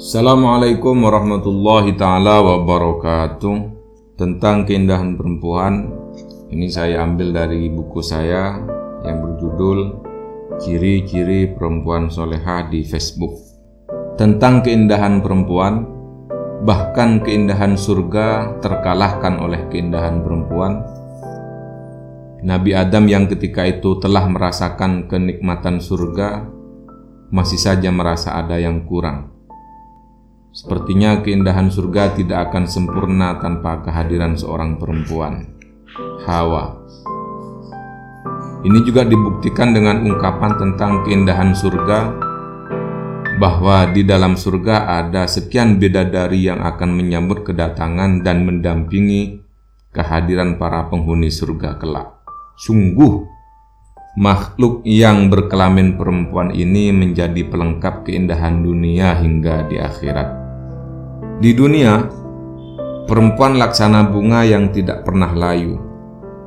Assalamualaikum warahmatullahi taala wabarakatuh. Tentang keindahan perempuan, ini saya ambil dari buku saya yang berjudul Ciri-ciri Perempuan Solehah di Facebook. Tentang keindahan perempuan, bahkan keindahan surga terkalahkan oleh keindahan perempuan. Nabi Adam yang ketika itu telah merasakan kenikmatan surga, masih saja merasa ada yang kurang. Sepertinya keindahan surga tidak akan sempurna tanpa kehadiran seorang perempuan, Hawa. Ini juga dibuktikan dengan ungkapan tentang keindahan surga, bahwa di dalam surga ada sekian bidadari yang akan menyambut kedatangan dan mendampingi kehadiran para penghuni surga kelak. Sungguh makhluk yang berkelamin perempuan ini menjadi pelengkap keindahan dunia hingga di akhirat. Di dunia, perempuan laksana bunga yang tidak pernah layu,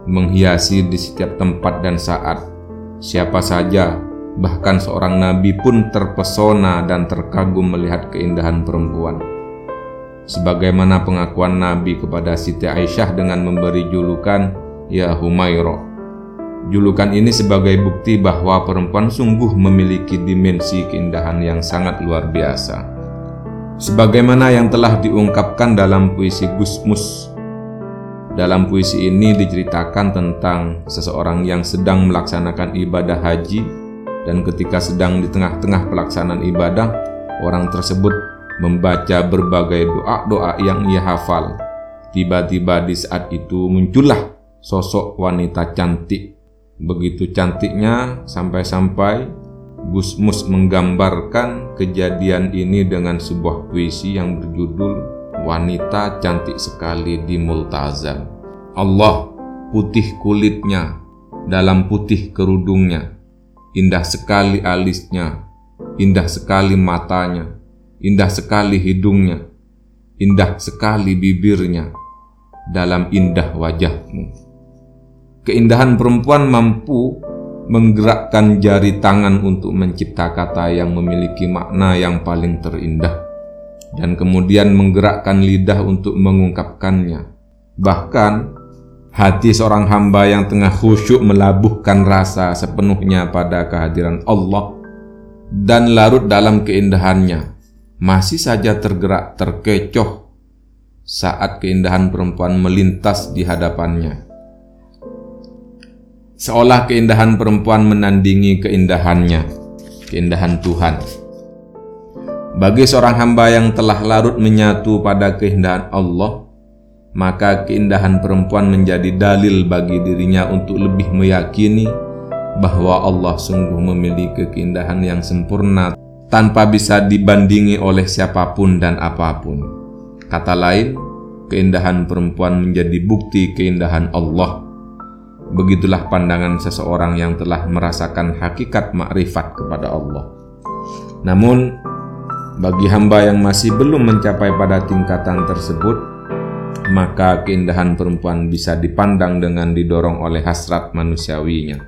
menghiasi di setiap tempat dan saat. Siapa saja, bahkan seorang nabi pun terpesona dan terkagum melihat keindahan perempuan. Sebagaimana pengakuan Nabi kepada Siti Aisyah dengan memberi julukan Ya Humairah Julukan ini sebagai bukti bahwa perempuan sungguh memiliki dimensi keindahan yang sangat luar biasa. Sebagaimana yang telah diungkapkan dalam puisi Gusmus. Dalam puisi ini diceritakan tentang seseorang yang sedang melaksanakan ibadah haji dan ketika sedang di tengah-tengah pelaksanaan ibadah, orang tersebut membaca berbagai doa-doa yang ia hafal. Tiba-tiba di saat itu muncullah sosok wanita cantik Begitu cantiknya sampai-sampai Gusmus menggambarkan kejadian ini dengan sebuah puisi yang berjudul Wanita Cantik Sekali di Multazam. Allah putih kulitnya, dalam putih kerudungnya, indah sekali alisnya, indah sekali matanya, indah sekali hidungnya, indah sekali bibirnya, dalam indah wajahmu. Keindahan perempuan mampu menggerakkan jari tangan untuk mencipta kata yang memiliki makna yang paling terindah, dan kemudian menggerakkan lidah untuk mengungkapkannya. Bahkan, hati seorang hamba yang tengah khusyuk melabuhkan rasa sepenuhnya pada kehadiran Allah dan larut dalam keindahannya, masih saja tergerak terkecoh saat keindahan perempuan melintas di hadapannya seolah keindahan perempuan menandingi keindahannya, keindahan Tuhan. Bagi seorang hamba yang telah larut menyatu pada keindahan Allah, maka keindahan perempuan menjadi dalil bagi dirinya untuk lebih meyakini bahwa Allah sungguh memiliki keindahan yang sempurna tanpa bisa dibandingi oleh siapa pun dan apa pun. Kata lain, keindahan perempuan menjadi bukti keindahan Allah Begitulah pandangan seseorang yang telah merasakan hakikat makrifat kepada Allah. Namun, bagi hamba yang masih belum mencapai pada tingkatan tersebut, maka keindahan perempuan bisa dipandang dengan didorong oleh hasrat manusiawinya.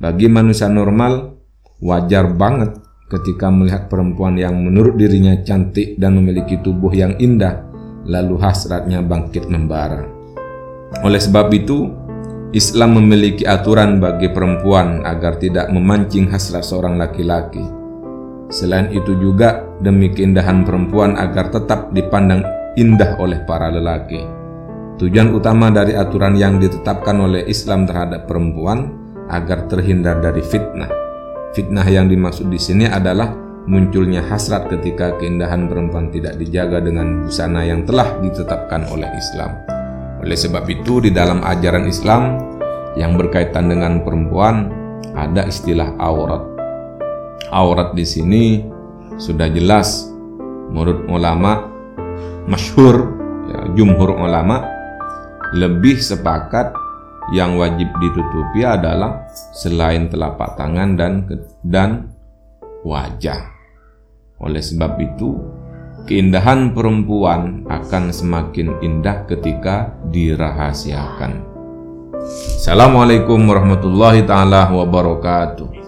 Bagi manusia normal, wajar banget ketika melihat perempuan yang menurut dirinya cantik dan memiliki tubuh yang indah, lalu hasratnya bangkit membara. Oleh sebab itu, Islam memiliki aturan bagi perempuan agar tidak memancing hasrat seorang laki-laki. Selain itu juga demi keindahan perempuan agar tetap dipandang indah oleh para lelaki. Tujuan utama dari aturan yang ditetapkan oleh Islam terhadap perempuan agar terhindar dari fitnah. Fitnah yang dimaksud di sini adalah munculnya hasrat ketika keindahan perempuan tidak dijaga dengan busana yang telah ditetapkan oleh Islam. Oleh sebab itu, di dalam ajaran Islam yang berkaitan dengan perempuan ada istilah aurat. Aurat di sini sudah jelas menurut ulama masyhur ya, jumhur ulama lebih sepakat yang wajib ditutupi adalah selain telapak tangan dan dan wajah. Oleh sebab itu, keindahan perempuan akan semakin indah ketika dirahasiakan. Assalamualaikum warahmatullahi taala wabarakatuh.